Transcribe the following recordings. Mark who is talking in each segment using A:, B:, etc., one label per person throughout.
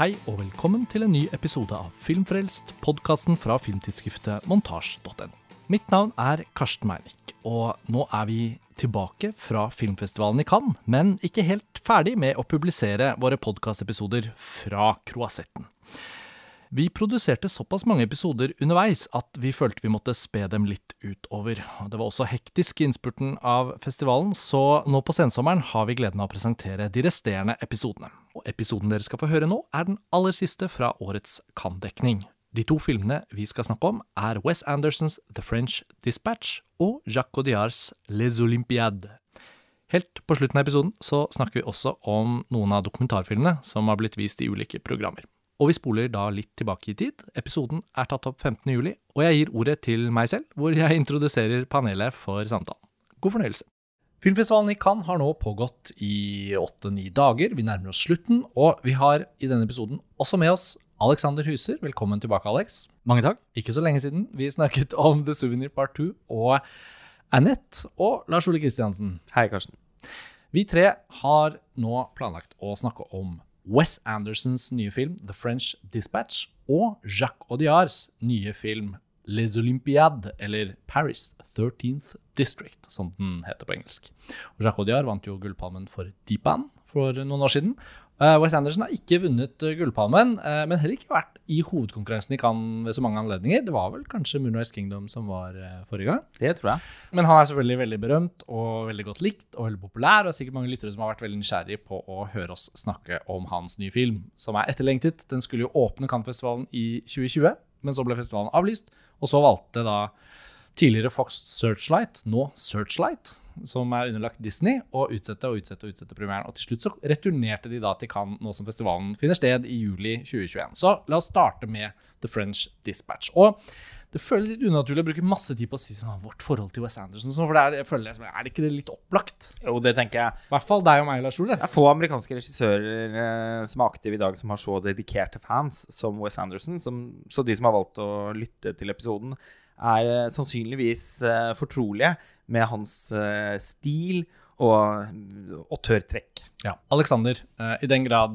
A: Hei og velkommen til en ny episode av Filmfrelst, podkasten fra filmtidsskriftet montasj.no. Mitt navn er Karsten Meinick, og nå er vi tilbake fra filmfestivalen i Cannes, men ikke helt ferdig med å publisere våre podkastepisoder fra Croisetten. Vi produserte såpass mange episoder underveis at vi følte vi måtte spe dem litt utover. Det var også hektisk i innspurten av festivalen, så nå på sensommeren har vi gleden av å presentere de resterende episodene. Og episoden dere skal få høre nå, er den aller siste fra årets Kan-dekning. De to filmene vi skal snakke om, er Wes Andersons The French Dispatch og Jacques Audiards Les Olympiades. Helt på slutten av episoden så snakker vi også om noen av dokumentarfilmene som har blitt vist i ulike programmer. Og vi spoler da litt tilbake i tid. Episoden er tatt opp 15. juli, og jeg gir ordet til meg selv, hvor jeg introduserer panelet for samtalen. God fornøyelse. Filmfestivalen i Cannes har nå pågått i åtte-ni dager. Vi nærmer oss slutten, og vi har i denne episoden også med oss Alexander Huser. Velkommen tilbake, Alex.
B: Mange takk.
A: Ikke så lenge siden vi snakket om The Souvenir Part 2 og Annette og Lars Ole Kristiansen.
B: Hei, Karsten.
A: Vi tre har nå planlagt å snakke om Wes Andersons nye film The French Dispatch og Jacques Audiards nye film Les Olympiades, eller Paris 13th District, som den heter på engelsk. Og Jacques Audiard vant jo Gullpalmen for Deep Band for noen år siden. Uh, Wes Anderson har ikke vunnet uh, Gullpalmen, uh, men heller ikke vært i hovedkonkurransen i Cannes ved så mange anledninger. Det var vel kanskje Moonrise Kingdom som var forrige gang.
B: Det tror jeg.
A: Men han er selvfølgelig veldig berømt og veldig godt likt og veldig populær. Og er sikkert mange lyttere som har vært veldig nysgjerrige på å høre oss snakke om hans nye film, som er etterlengtet. Den skulle jo åpne Cannes-festivalen i 2020, men så ble festivalen avlyst. Og så valgte da tidligere Fox Searchlight, nå Searchlight, som er underlagt Disney, og utsette og utsette og utsette premieren. Og til slutt så returnerte de da til Cannes nå som festivalen finner sted i juli 2021. Så la oss starte med The French Dispatch. Og det føles litt unaturlig å bruke masse tid på å si sånn, vårt forhold til Wes Anderson. For det er, jeg føler, er det ikke det litt opplagt?
B: Jo, det tenker jeg.
A: I hvert fall deg og meg, Lars Ole.
B: Det er få amerikanske regissører eh, som er aktive i dag, som har så dedikerte fans som Wes Anderson. Som, så de som har valgt å lytte til episoden, er eh, sannsynligvis eh, fortrolige med hans eh, stil og autørtrekk.
A: Ja. Alexander, i den grad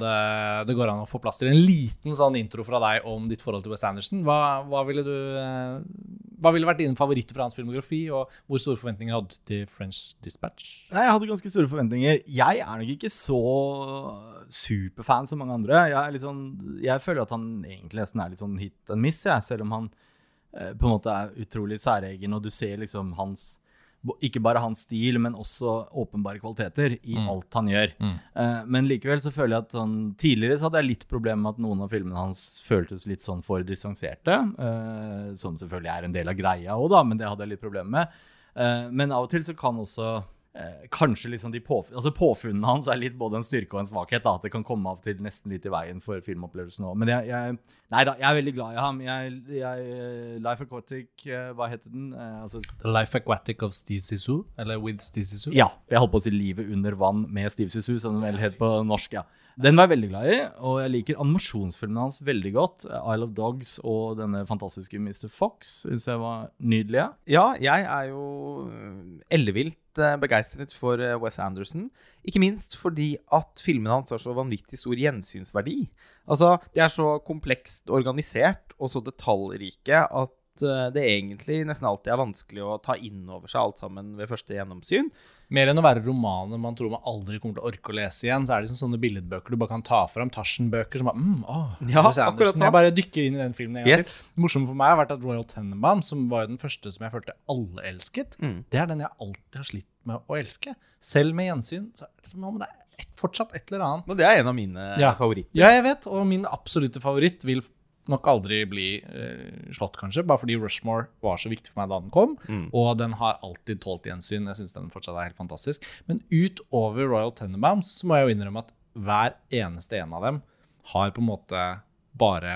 A: det går an å få plass til en liten sånn intro fra deg om ditt forhold til Wes Anderson, hva, hva ville du hva ville vært dine favoritter fra hans filmografi, og hvor store forventninger hadde du til French Dispatch?
C: Nei, Jeg hadde ganske store forventninger. Jeg er nok ikke så superfan som mange andre. Jeg, sånn, jeg føler at han egentlig nesten er litt sånn hit and miss, jeg, selv om han på en måte er utrolig særegen, og du ser liksom hans ikke bare hans stil, men også åpenbare kvaliteter i mm. alt han gjør. Mm. Uh, men likevel så føler jeg at han, tidligere så hadde jeg litt problemer med at noen av filmene hans føltes litt sånn for distanserte. Uh, som selvfølgelig er en del av greia òg, da, men det hadde jeg litt problemer med. Uh, men av og til så kan også eh, kanskje liksom de påf altså påfunnene hans er litt både en styrke og en svakhet. Da, at det kan komme av til nesten litt i veien for filmopplevelsen òg. Men jeg, jeg, nei da, jeg er veldig glad i ham. Jeg, jeg, eh, Life Aquatic, eh, hva heter den? Eh,
A: altså, The Life Aquatic of Steve Sisu? Eller With Steve Sisu?
C: Ja. Jeg holdt på å si Livet under vann med Steve Sisu, som den vel het på norsk. ja. Den var jeg veldig glad i, og jeg liker animasjonsfilmene hans veldig godt. Isle of Dogs og denne fantastiske Mr. Fox syns jeg var nydelige.
B: Ja, jeg er jo ellevilt Eh, begeistret for eh, Wes Anderson. Ikke minst fordi at filmene hans har så vanvittig stor gjensynsverdi. Altså, De er så komplekst organisert og så detaljrike at eh, det egentlig nesten alltid er vanskelig å ta inn over seg alt sammen ved første gjennomsyn.
A: Mer enn å være romaner man tror man aldri kommer til å orke å lese igjen, så er det liksom sånne billedbøker du bare kan ta fram. Tarzan-bøker som bare mm, åh,
B: ja, sånn.
A: Jeg bare dykker inn i den filmen en gang yes. til. Det morsomme for meg har vært at Royal Tenenbaum, som var jo den første som jeg følte alle elsket, mm. det er den jeg alltid har slitt med å elske. Selv med gjensyn. Så liksom, det er et, fortsatt et eller annet.
B: Men det er en av mine
A: ja.
B: favoritter.
A: Ja, jeg vet. Og min absolutte favoritt vil nok aldri bli uh, slått, kanskje, bare fordi Rushmore var så viktig for meg da den kom. Mm. Og den har alltid tålt gjensyn. Jeg syns den fortsatt er helt fantastisk. Men utover Royal Tenenbaums så må jeg jo innrømme at hver eneste en av dem har på en måte bare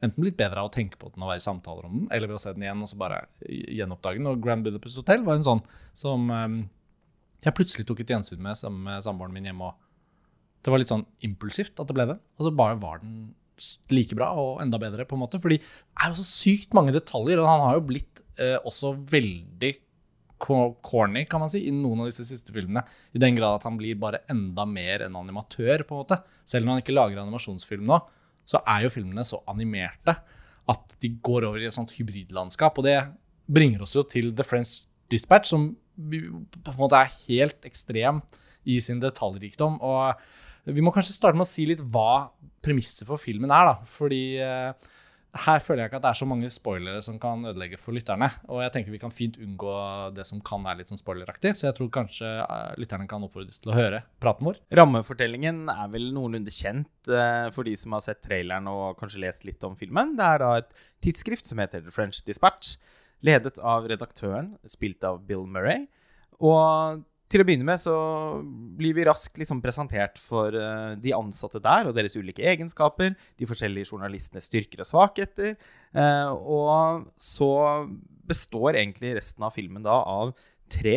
A: enten blitt bedre av å tenke på den og være i samtaler om den, eller ved å se den igjen og så bare gjenoppdage den. Og Grand Budapest Hotel var en sånn som um, jeg plutselig tok et gjensyn med sammen med samboeren min hjemme. og Det var litt sånn impulsivt at det ble det. Og så bare var den like bra og enda bedre, på en måte. Fordi det er jo så sykt mange detaljer, og han har jo blitt eh, også veldig corny, kan man si, i noen av disse siste filmene. I den grad at han blir bare enda mer en animatør, på en måte. Selv når han ikke lager animasjonsfilm nå, så er jo filmene så animerte at de går over i et sånt hybridlandskap. Og det bringer oss jo til The French Dispatch, som på en måte er helt ekstrem i sin detaljrikdom. Og vi må kanskje starte med å si litt hva premisset for filmen er, da. Fordi eh, her føler jeg ikke at det er så mange spoilere som kan ødelegge for lytterne. Og jeg tenker vi kan fint unngå det som kan være litt sånn spoileraktig. Så jeg tror kanskje eh, lytterne kan oppfordres til å høre praten vår.
B: Rammefortellingen er vel noenlunde kjent eh, for de som har sett traileren og kanskje lest litt om filmen. Det er da et tidsskrift som heter The French Dispatch, ledet av redaktøren, spilt av Bill Murray. Og til å begynne med så blir vi raskt liksom presentert for uh, de ansatte der og deres ulike egenskaper, de forskjellige journalistenes styrker og svakheter. Uh, og så består egentlig resten av filmen da av tre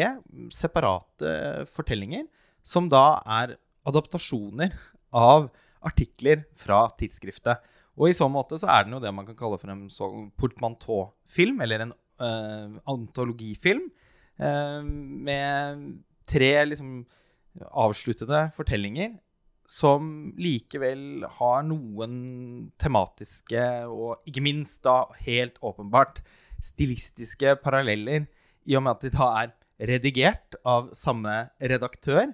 B: separate fortellinger, som da er adaptasjoner av artikler fra tidsskriftet. Og i så måte så er den jo det man kan kalle for en sånn portmanteau-film, eller en uh, antologifilm, med tre liksom avsluttede fortellinger som likevel har noen tematiske og ikke minst da helt åpenbart stilistiske paralleller, i og med at de da er redigert av samme redaktør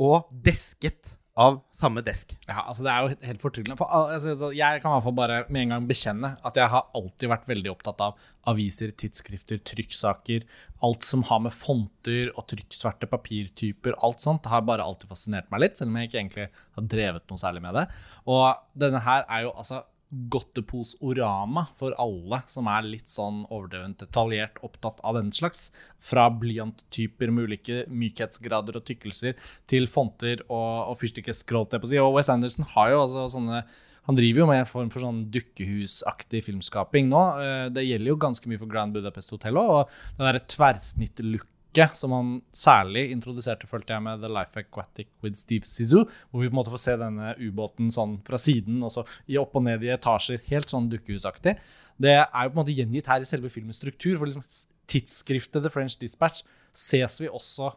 B: og desket av samme desk.
A: Ja, altså Det er jo helt fortryllende. For, altså, jeg kan i hvert fall bare med en gang bekjenne at jeg har alltid vært veldig opptatt av aviser, tidsskrifter, trykksaker. Alt som har med fonter og trykksverte papirtyper, alt sånt, har bare alltid fascinert meg litt. Selv om jeg ikke egentlig har drevet noe særlig med det. Og denne her er jo altså godteposorama for alle som er litt sånn overdrevent detaljert opptatt av den slags. Fra blyanttyper med ulike mykhetsgrader og tykkelser til fonter og, og fyrstikkeskroll. Og Wes Anderson har jo altså sånne han driver jo med en form for sånn dukkehusaktig filmskaping nå. Eh, det gjelder jo ganske mye for Grand Budapest Hotel òg. Og den derre tverrsnittlook blikket som han særlig introduserte, følte jeg, med The Life Aquatic with Steve Zissou. Hvor vi på en måte får se denne ubåten sånn fra siden, og så i opp og ned i etasjer. Helt sånn dukkehusaktig. Det er jo på en måte gjengitt her i selve filmens struktur. For liksom tidsskriftet The French Dispatch ses vi også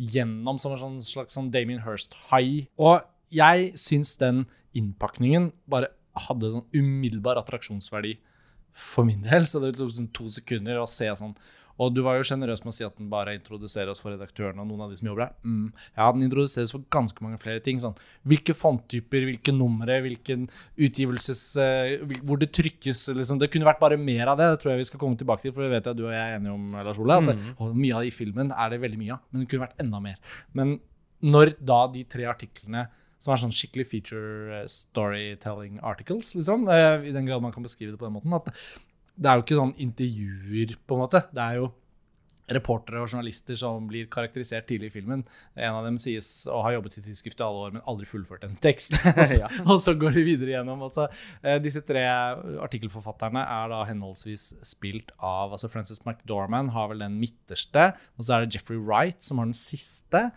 A: gjennom som en sånn slags sånn Damien Hirst-hai. Og jeg syns den innpakningen bare hadde sånn umiddelbar attraksjonsverdi for min del. Så det tok sånn to sekunder å se sånn og du var jo sjenerøs med å si at den bare introduserer oss for redaktørene og noen av de som jobber der. Mm. Ja, den introduseres for ganske mange flere ting. Sånn. Hvilke fonttyper, hvilke numre, hvilken utgivelses uh, Hvor det trykkes. Liksom. Det kunne vært bare mer av det. Det tror jeg vi skal komme tilbake til, for det vet jeg du og jeg er enige om, Lars Ole. At mm. og mye av det i filmen er det veldig mye av, men det kunne vært enda mer. Men når da de tre artiklene som er sånn skikkelig feature storytelling articles, liksom, uh, i den grad man kan beskrive det på den måten, at det er jo ikke sånn intervjuer, på en måte. Det er jo reportere og journalister som blir karakterisert tidlig i filmen. En av dem sies å ha jobbet i tidsskriftet i alle år, men aldri fullført en tekst. Og så, ja. og så går de videre gjennom. Så, eh, disse tre artikkelforfatterne er da henholdsvis spilt av altså Frances McDorman har vel den midterste, og så er det Jeffrey Wright som har den siste.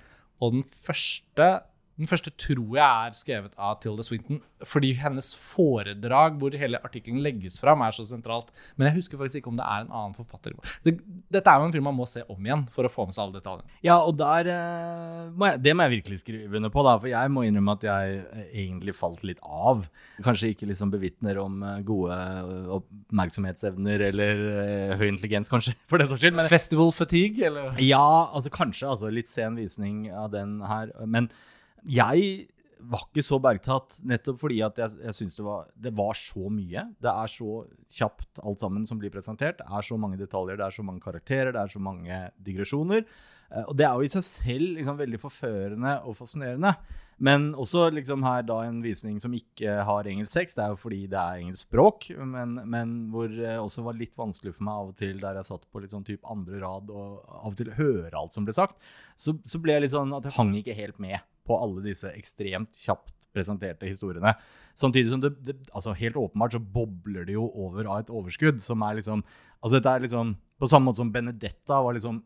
A: Og den første den første tror jeg er skrevet av Tilda Swinton, fordi hennes foredrag hvor hele artikkelen legges fram, er så sentralt. Men jeg husker faktisk ikke om det er en annen forfatter. Det, dette er jo en film man må se om igjen for å få med seg alle detaljene.
C: Ja, og der uh, må jeg, Det må jeg virkelig skrive under på, da, for jeg må innrømme at jeg eh, egentlig falt litt av. Kanskje ikke liksom bevitner om eh, gode oppmerksomhetsevner eller høy intelligens, kanskje, for den saks skyld.
A: Festival fatigue, eller?
C: Ja, altså kanskje. Altså, litt sen visning av den her. Men jeg var ikke så bergtatt, nettopp fordi at jeg, jeg syns det, det, var så mye. Det er så kjapt alt sammen som blir presentert. Det er så mange detaljer, det er så mange karakterer, det er så mange digresjoner. Uh, og det er jo i seg selv liksom, veldig forførende og fascinerende. Men også liksom, her da en visning som ikke har engelsk tekst. Det er jo fordi det er engelsk språk, men, men hvor det uh, også var litt vanskelig for meg av og til der jeg satt på litt sånn type andre rad og av og til høre alt som ble sagt, så, så ble jeg litt sånn at jeg hang ikke helt med på alle disse ekstremt kjapt presenterte historiene. Samtidig som det, det altså helt åpenbart så bobler det jo over av et overskudd som er liksom Altså dette er liksom På samme måte som Benedetta var liksom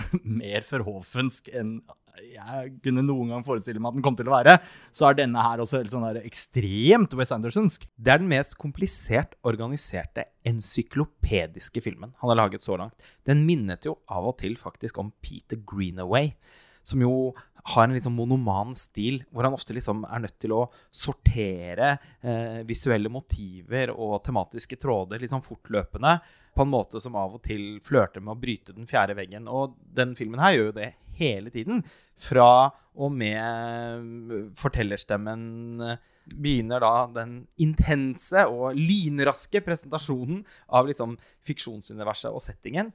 C: mer forhåfensk enn jeg kunne noen gang forestille meg at den kom til å være, så er denne her også helt sånn der ekstremt Wes Andersonsk.
B: Det er den mest komplisert organiserte ensyklopediske filmen han har laget så langt. Den minnet jo av og til faktisk om Peter Greenaway som jo har en litt sånn monoman stil, hvor han ofte liksom er nødt til å sortere eh, visuelle motiver og tematiske tråder litt sånn fortløpende, på en måte som av og til flørter med å bryte den fjerde veggen. Og den filmen her gjør jo det hele tiden. Fra og med fortellerstemmen begynner da den intense og lynraske presentasjonen av liksom fiksjonsuniverset og settingen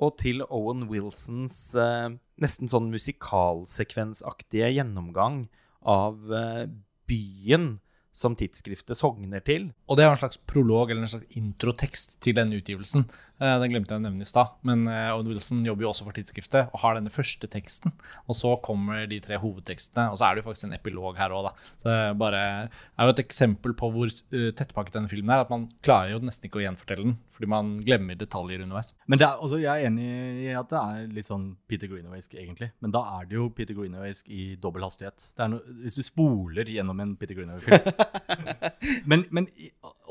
B: og til Owen Wilsons eh, nesten sånn musikalsekvensaktige gjennomgang av eh, byen som tidsskriftet sogner til.
A: Og det er en slags prolog eller en slags introtekst til denne utgivelsen. Eh, den glemte jeg å nevne i stad, men eh, Owen Wilson jobber jo også for tidsskriftet og har denne første teksten. Og så kommer de tre hovedtekstene, og så er det jo faktisk en epilog her òg, da. Så det er, bare, er jo et eksempel på hvor uh, tettpakket denne filmen er. At man klarer jo nesten ikke å gjenfortelle den, fordi man glemmer detaljer underveis.
C: Men er, altså, jeg er enig i at det er litt sånn Peter Greenawaysk, egentlig. Men da er det jo Peter Greenawaysk i dobbel hastighet. No, hvis du spoler gjennom en Peter Greenaway-film men, men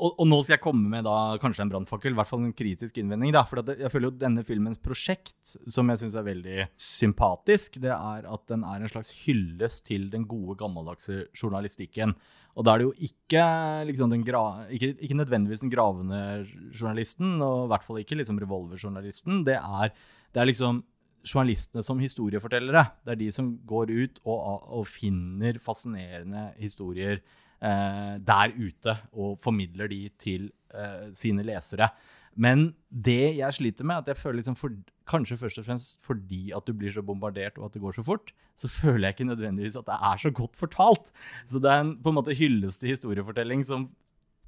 C: og, og, nå skal jeg komme med da kanskje en brannfakkel, i hvert fall en kritisk innvending. Da, for Jeg føler jo denne filmens prosjekt, som jeg syns er veldig sympatisk, det er at den er en slags hyllest til den gode, gammeldagse journalistikken. Og da er det jo ikke, liksom, ikke, ikke nødvendigvis den gravende journalisten, og i hvert fall ikke liksom revolverjournalisten. Det er, det er liksom journalistene som historiefortellere. Det er de som går ut og, og finner fascinerende historier eh, der ute og formidler de til eh, sine lesere. Men det jeg sliter med, at jeg føler liksom for, kanskje først og fremst fordi at du blir så bombardert og at det går så fort, så føler jeg ikke nødvendigvis at det er så godt fortalt. Så det er en på en måte hylleste historiefortelling som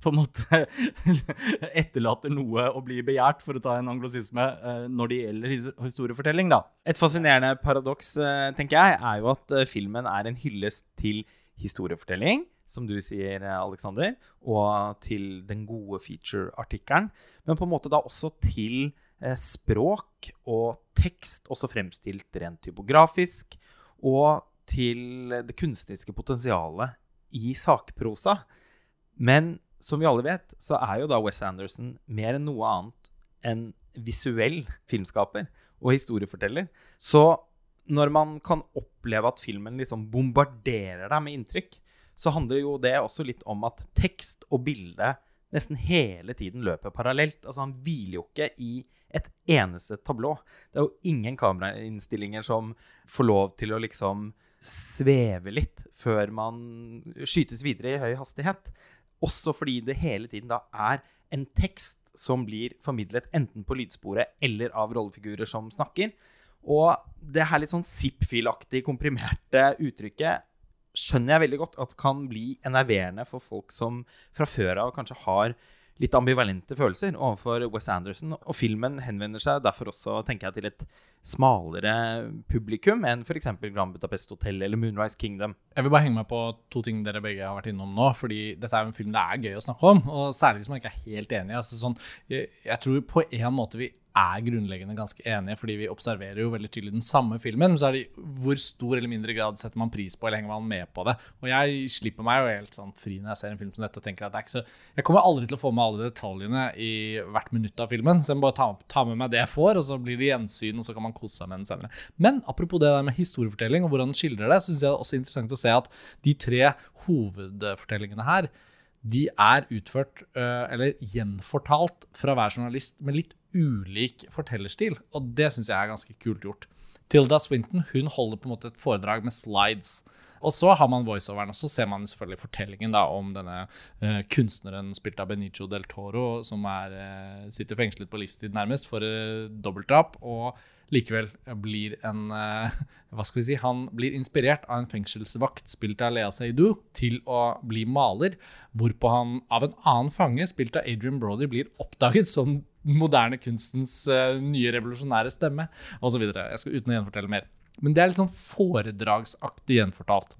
C: på en måte etterlater noe å bli begjært, for å ta en anglosisme, eh, når det gjelder historiefortelling. da.
B: Et fascinerende paradoks, eh, tenker jeg, er jo at eh, filmen er en hyllest til historiefortelling, som du sier, Alexander, og til den gode feature-artikkelen. Men på en måte da også til eh, språk og tekst, også fremstilt rent typografisk. Og til det kunstneriske potensialet i sakprosa. Men som vi alle vet, så er jo da Wes Anderson mer enn noe annet enn visuell filmskaper og historieforteller. Så når man kan oppleve at filmen liksom bombarderer deg med inntrykk, så handler jo det også litt om at tekst og bilde nesten hele tiden løper parallelt. Altså Han hviler jo ikke i et eneste tablå. Det er jo ingen kamerainnstillinger som får lov til å liksom sveve litt før man skytes videre i høy hastighet. Også fordi det hele tiden da er en tekst som blir formidlet enten på lydsporet eller av rollefigurer som snakker. Og det her litt sånn zip-fil-aktig komprimerte uttrykket skjønner jeg veldig godt at kan bli enerverende for folk som fra før av kanskje har litt ambivalente følelser overfor Wes Anderson. Og filmen henvender seg derfor også tenker jeg, til et smalere publikum enn f.eks. Grand Budapest Hotel eller Moonrise Kingdom.
A: Jeg vil bare henge meg på to ting dere begge har vært innom nå. fordi dette er en film det er gøy å snakke om, og særlig hvis man ikke er helt enig. Altså, sånn, jeg, jeg tror på en måte vi er grunnleggende ganske enige, fordi vi observerer jo veldig tydelig den samme filmen. Men så er det hvor stor eller mindre grad setter man pris på, eller henger man med på det. Og jeg slipper meg jo helt sånn fri når jeg ser en film som dette og tenker at det er ikke så Jeg kommer aldri til å få med alle detaljene i hvert minutt av filmen, så jeg må bare ta, ta med meg det jeg får, og så blir det gjensyn, og så kan man kose seg med den senere. Men apropos det der med historiefortelling og hvordan den skildrer det, syns jeg det er også interessant å se at de tre hovedfortellingene her de er utført, øh, eller gjenfortalt, fra hver journalist med litt ulik fortellerstil, og det syns jeg er ganske kult gjort. Tilda Swinton hun holder på en måte et foredrag med slides. Og så har man voiceoveren, og så ser man selvfølgelig fortellingen da om denne uh, kunstneren spilt av Benicio del Toro, som er, uh, sitter fengslet på livstid nærmest for uh, dobbeltdrap. og likevel blir en Hva skal vi si? Han blir inspirert av en fengselsvakt spilt av Lea Seydoux til å bli maler, hvorpå han av en annen fange spilt av Adrian Brody blir oppdaget som moderne kunstens uh, nye revolusjonære stemme, osv. Jeg skal uten å gjenfortelle mer. Men det er litt sånn foredragsaktig gjenfortalt.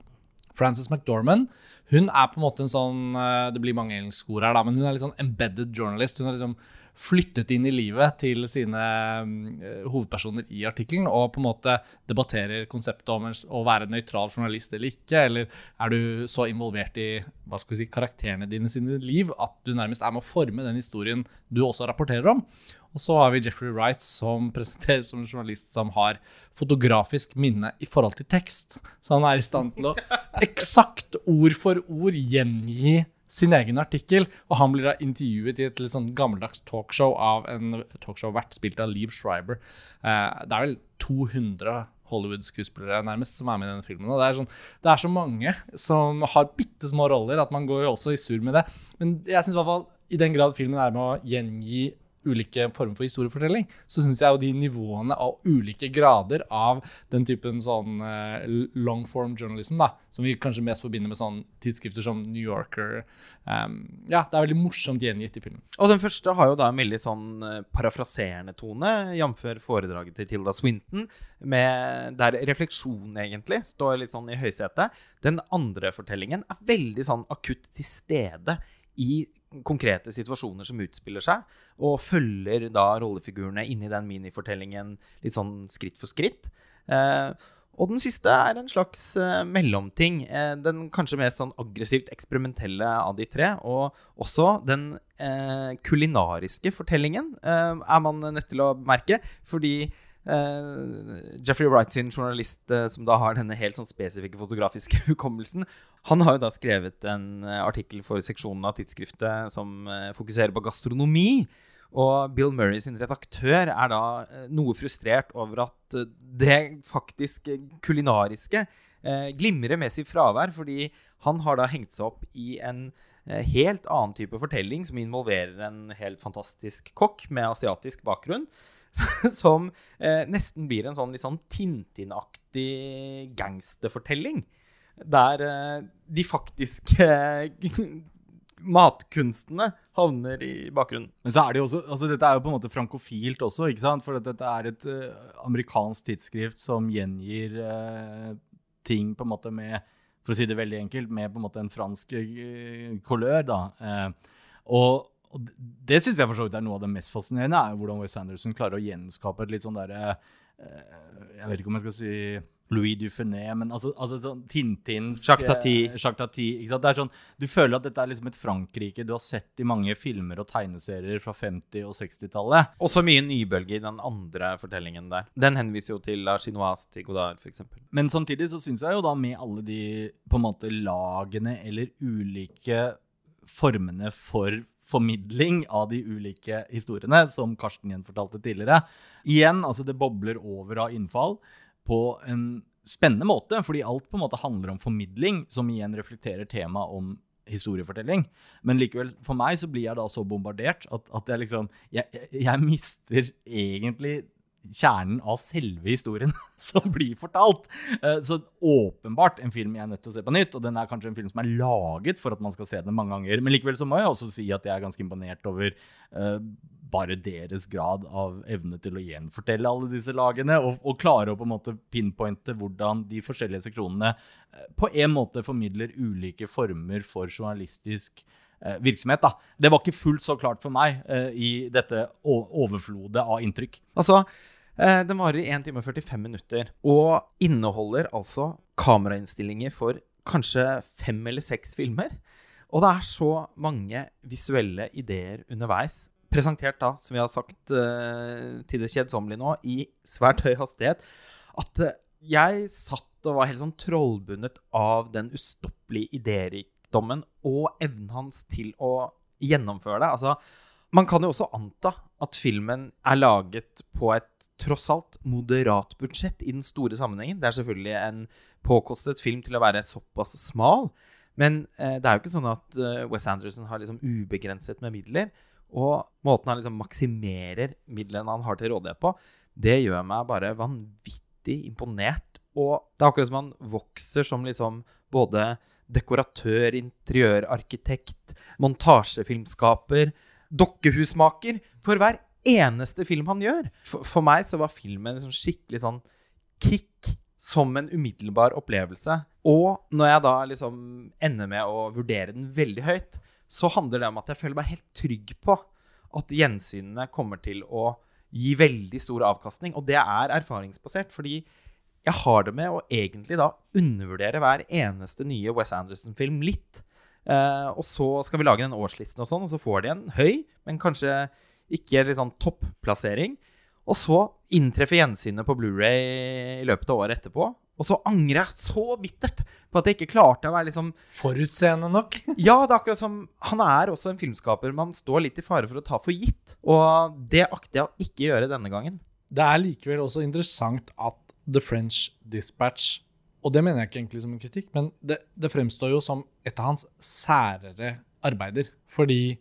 A: Frances McDormand hun er på en måte en sånn uh, Det blir mange engelske ord her, da, men hun er litt sånn embedded journalist. Hun er liksom flyttet inn i livet til sine eh, hovedpersoner i artikkelen, og på en måte debatterer konseptet om å være nøytral journalist eller ikke, eller er du så involvert i hva skal vi si, karakterene dine sine liv at du nærmest er med å forme den historien du også rapporterer om? Og så har vi Jeffrey Wright, som presenteres som en journalist som har fotografisk minne i forhold til tekst. Så han er i stand til å eksakt ord for ord gjengi sin egen artikkel. Og han blir da intervjuet i et litt sånn gammeldags talkshow av en talkshow-vert spilt av Liv Schreiber. Eh, det er vel 200 Hollywood-skuespillere nærmest som er med i denne filmen. Og det er, sånn, det er så mange som har bitte små roller at man går jo også i surr med det. Men jeg syns i hvert fall i den grad filmen er med å gjengi ulike former for historiefortelling, så syns jeg jo de nivåene av ulike grader av den typen sånn uh, long form journalism, da, som vi kanskje mest forbinder med sånn tidsskrifter som New Yorker um, Ja, det er veldig morsomt gjengitt i filmen.
B: Og den første har jo da en veldig sånn uh, parafraserende tone, jf. foredraget til Tilda Swinton, med, der refleksjon egentlig står litt sånn i høysetet. Den andre fortellingen er veldig sånn akutt til stede i konkrete situasjoner som utspiller seg, og følger da rollefigurene inn i den minifortellingen litt sånn skritt for skritt. Eh, og den siste er en slags eh, mellomting. Eh, den kanskje mest sånn aggressivt eksperimentelle av de tre. Og også den eh, kulinariske fortellingen eh, er man nødt til å merke. Fordi Uh, Jeffrey Wright sin journalist uh, som da har denne helt sånn spesifikke fotografiske hukommelsen, han har jo da skrevet en uh, artikkel for seksjonen av tidsskriftet som fokuserer på gastronomi. Og Bill Murray sin redaktør er da noe frustrert over at det faktisk kulinariske glimrer med sitt fravær, fordi han har da hengt seg opp i en helt annen type fortelling som involverer en helt fantastisk kokk med asiatisk bakgrunn. som eh, nesten blir en sånn litt sånn Tintin-aktig gangsterfortelling. Der eh, de faktiske eh, matkunstene havner i bakgrunnen.
C: Men så er det jo også, altså Dette er jo på en måte frankofilt også, ikke sant? For dette er et uh, amerikansk tidsskrift som gjengir ting på en måte med For å si det veldig enkelt, med på en måte en fransk kolør. da. og det syns jeg for så vidt er noe av det mest fascinerende, er jo hvordan Wes Anderson klarer å gjenskape et litt sånn derre eh, Jeg vet ikke om jeg skal si Louis Dufiné, men altså, altså sånn Tintins
B: Jacques Tati.
C: Eh, Jacques Tati ikke sant? Det er sånn, du føler at dette er liksom et Frankrike du har sett i mange filmer og tegneserier fra 50- og 60-tallet.
B: Og så mye nybølge i den andre fortellingen der. Den henviser jo til La Chinoise til Godard, f.eks.
C: Men samtidig så syns jeg jo da med alle de på en måte lagene eller ulike formene for formidling av de ulike historiene, som Karsten gjenfortalte tidligere. Igjen, altså det bobler over av innfall på en spennende måte, fordi alt på en måte handler om formidling, som igjen reflekterer temaet om historiefortelling. Men likevel, for meg så blir jeg da så bombardert at, at jeg liksom jeg, jeg mister egentlig kjernen av selve historien som blir fortalt. Eh, så åpenbart en film jeg er nødt til å se på nytt. Og den er kanskje en film som er laget for at man skal se den mange ganger. Men likevel så må jeg også si at jeg er ganske imponert over uh, bare deres grad av evne til å gjenfortelle alle disse lagene. Og, og klare å på en måte pinpointe hvordan de forskjellige seksjonene uh, på en måte formidler ulike former for journalistisk virksomhet. Da. Det var ikke fullt så klart for meg uh, i dette overflodet av inntrykk.
B: Altså, Eh, den varer i 1 time og 45 minutter og inneholder altså kamerainnstillinger for kanskje fem eller seks filmer. Og det er så mange visuelle ideer underveis, presentert da, som vi har sagt uh, til det kjedsommelige nå, i svært høy hastighet, at uh, jeg satt og var helt sånn trollbundet av den ustoppelige idérikdommen og evnen hans til å gjennomføre det. Altså, man kan jo også anta at filmen er laget på et tross alt moderat budsjett i den store sammenhengen. Det er selvfølgelig en påkostet film til å være såpass smal. Men eh, det er jo ikke sånn at eh, Wes Anderson har liksom ubegrenset med midler. Og måten han liksom maksimerer midlene han har til rådighet på, det gjør meg bare vanvittig imponert. Og det er akkurat som han vokser som liksom både dekoratør, interiørarkitekt, montasjefilmskaper dokkehusmaker for hver eneste film han gjør. For, for meg så var filmen en sånn skikkelig sånn kick som en umiddelbar opplevelse. Og når jeg da liksom ender med å vurdere den veldig høyt, så handler det om at jeg føler meg helt trygg på at gjensynene kommer til å gi veldig stor avkastning. Og det er erfaringsbasert, fordi jeg har det med å egentlig da undervurdere hver eneste nye Wes Anderson-film litt. Eh, og så skal vi lage den årslisten, og sånn, og så får de en høy, men kanskje ikke liksom, topplassering. Og så inntreffer gjensynet på Blu-ray i løpet av året etterpå. Og så angrer jeg så bittert på at jeg ikke klarte å være liksom
A: Forutseende nok.
B: Ja, det er akkurat som Han er også en filmskaper man står litt i fare for å ta for gitt. Og det akter jeg å ikke gjøre denne gangen.
A: Det er likevel også interessant at The French Dispatch Og det mener jeg ikke egentlig som en kritikk, men det, det fremstår jo som et av hans særere arbeider. Fordi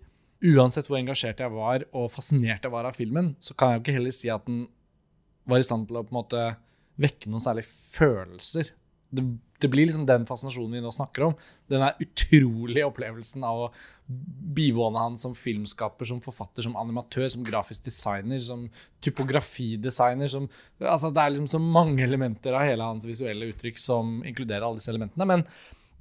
A: uansett hvor engasjert jeg var og fascinert jeg var av filmen, så kan jeg jo ikke heller si at den var i stand til å på en måte vekke noen særlige følelser. Det, det blir liksom den fascinasjonen vi nå snakker om. Den er utrolige opplevelsen av å bivåne han som filmskaper, som forfatter, som animatør, som grafisk designer, som typografidesigner. Som, altså det er liksom så mange elementer av hele hans visuelle uttrykk som inkluderer alle disse elementene. Men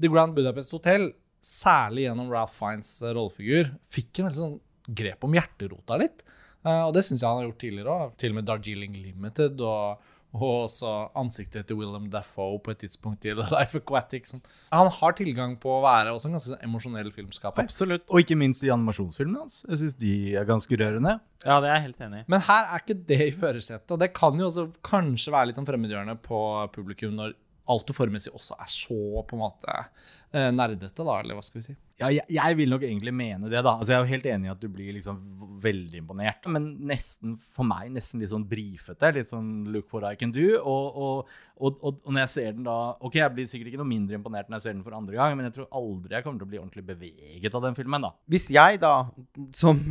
A: The Grand Budapest Hotel, særlig gjennom Ralph Fiends eh, rollefigur, fikk en veldig sånn grep om hjerterota litt. Uh, og det syns jeg han har gjort tidligere òg. Til og med Darjeeling Limited og og også ansiktet til Willem Dafoe på et tidspunkt i The Life Aquatic. Som, han har tilgang på å være også en ganske sånn emosjonell filmskaper.
B: Absolutt.
C: Og ikke minst i animasjonsfilmene hans. Jeg syns de er ganske rørende.
B: Ja, det er jeg helt enig i.
A: Men her er ikke det i førersetet. Og det kan jo også kanskje være litt sånn fremmedgjørende på publikum når alt det formmessige også er så på en måte eh, nerdete, da, eller hva skal vi si.
C: Ja, jeg, jeg vil nok egentlig mene det, da. Altså, jeg er jo helt enig i at du blir liksom veldig imponert. Men nesten, for meg nesten litt sånn brifete. Litt sånn 'look what I can do'. Og, og, og, og, når jeg ser den da Ok, jeg blir sikkert ikke noe mindre imponert når jeg ser den for andre gang, men jeg tror aldri jeg kommer til å bli ordentlig beveget av den filmen, da.
B: Hvis jeg da, som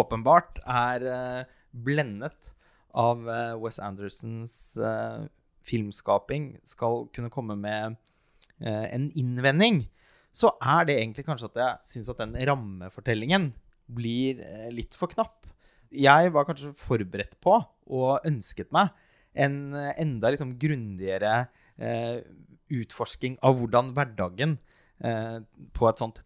B: åpenbart er eh, blendet av eh, Wes Andersons eh, filmskaping, skal kunne komme med en innvending, så er det egentlig kanskje at jeg syns at den rammefortellingen blir eh, litt for knapp. Jeg var kanskje forberedt på og ønsket meg en eh, enda liksom grundigere eh, utforsking av hvordan hverdagen på et sånt